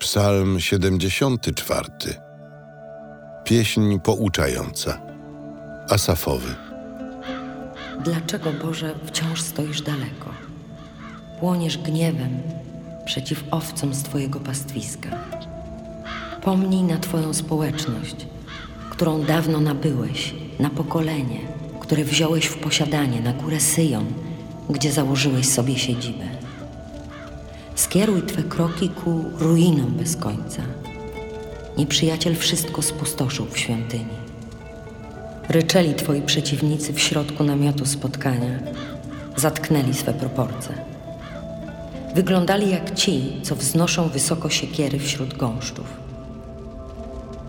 Psalm 74. Pieśń pouczająca. Asafowy. Dlaczego, Boże, wciąż stoisz daleko? Płoniesz gniewem przeciw owcom z Twojego pastwiska. Pomnij na Twoją społeczność, którą dawno nabyłeś, na pokolenie, które wziąłeś w posiadanie na górę Syjon, gdzie założyłeś sobie siedzibę. Skieruj Twe kroki ku ruinom bez końca. Nieprzyjaciel wszystko spustoszył w świątyni. Ryczeli Twoi przeciwnicy w środku namiotu spotkania. Zatknęli swe proporcje. Wyglądali jak ci, co wznoszą wysoko siekiery wśród gąszczów.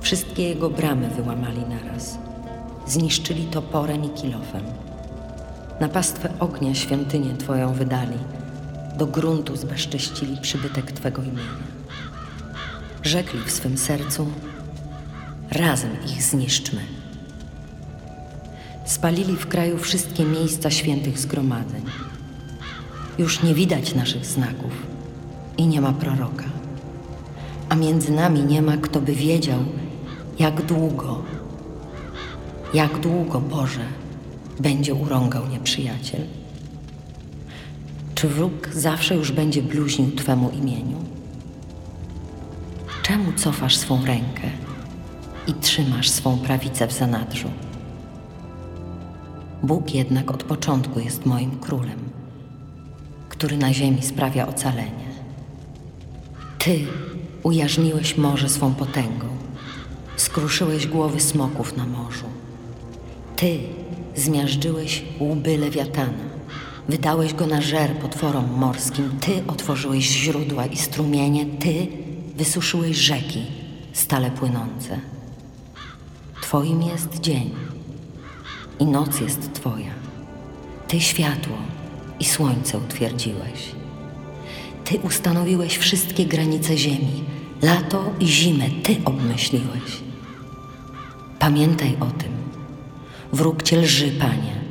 Wszystkie jego bramy wyłamali naraz. Zniszczyli toporem i kilofem. Na pastwę ognia świątynię Twoją wydali. Do gruntu zbezcześcili przybytek Twego imienia. Rzekli w swym sercu, razem ich zniszczmy. Spalili w kraju wszystkie miejsca świętych zgromadzeń. Już nie widać naszych znaków i nie ma proroka. A między nami nie ma, kto by wiedział, jak długo, jak długo, Boże, będzie urągał nieprzyjaciel. Czy wróg zawsze już będzie bluźnił Twemu imieniu? Czemu cofasz swą rękę i trzymasz swą prawicę w zanadrzu? Bóg jednak od początku jest moim królem, który na ziemi sprawia ocalenie. Ty ujarzmiłeś morze swą potęgą, skruszyłeś głowy smoków na morzu. Ty zmiażdżyłeś łby lewiatana, wydałeś go na żer potworom morskim. Ty otworzyłeś źródła i strumienie, Ty wysuszyłeś rzeki stale płynące. Twoim jest dzień i noc jest Twoja. Ty światło i słońce utwierdziłeś. Ty ustanowiłeś wszystkie granice ziemi, lato i zimę Ty obmyśliłeś. Pamiętaj o tym. Wróg Cię lży, Panie,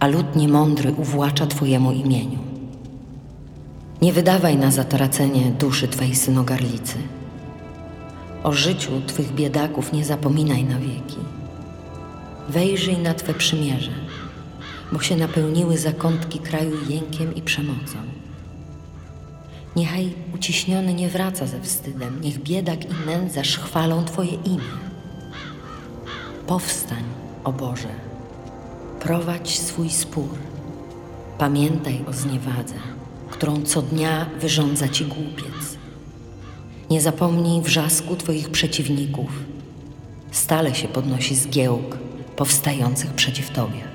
a lud niemądry uwłacza Twojemu imieniu. Nie wydawaj na zatracenie duszy Twej synogarlicy. O życiu Twych biedaków nie zapominaj na wieki wejrzyj na Twe przymierze, bo się napełniły zakątki kraju jękiem i przemocą. Niechaj uciśniony nie wraca ze wstydem, niech biedak i nędzarz chwalą Twoje imię. Powstań, o Boże, prowadź swój spór. Pamiętaj o zniewadze, którą co dnia wyrządza Ci głupiec. Nie zapomnij wrzasku Twoich przeciwników. Stale się podnosi zgiełk powstających przeciw Tobie.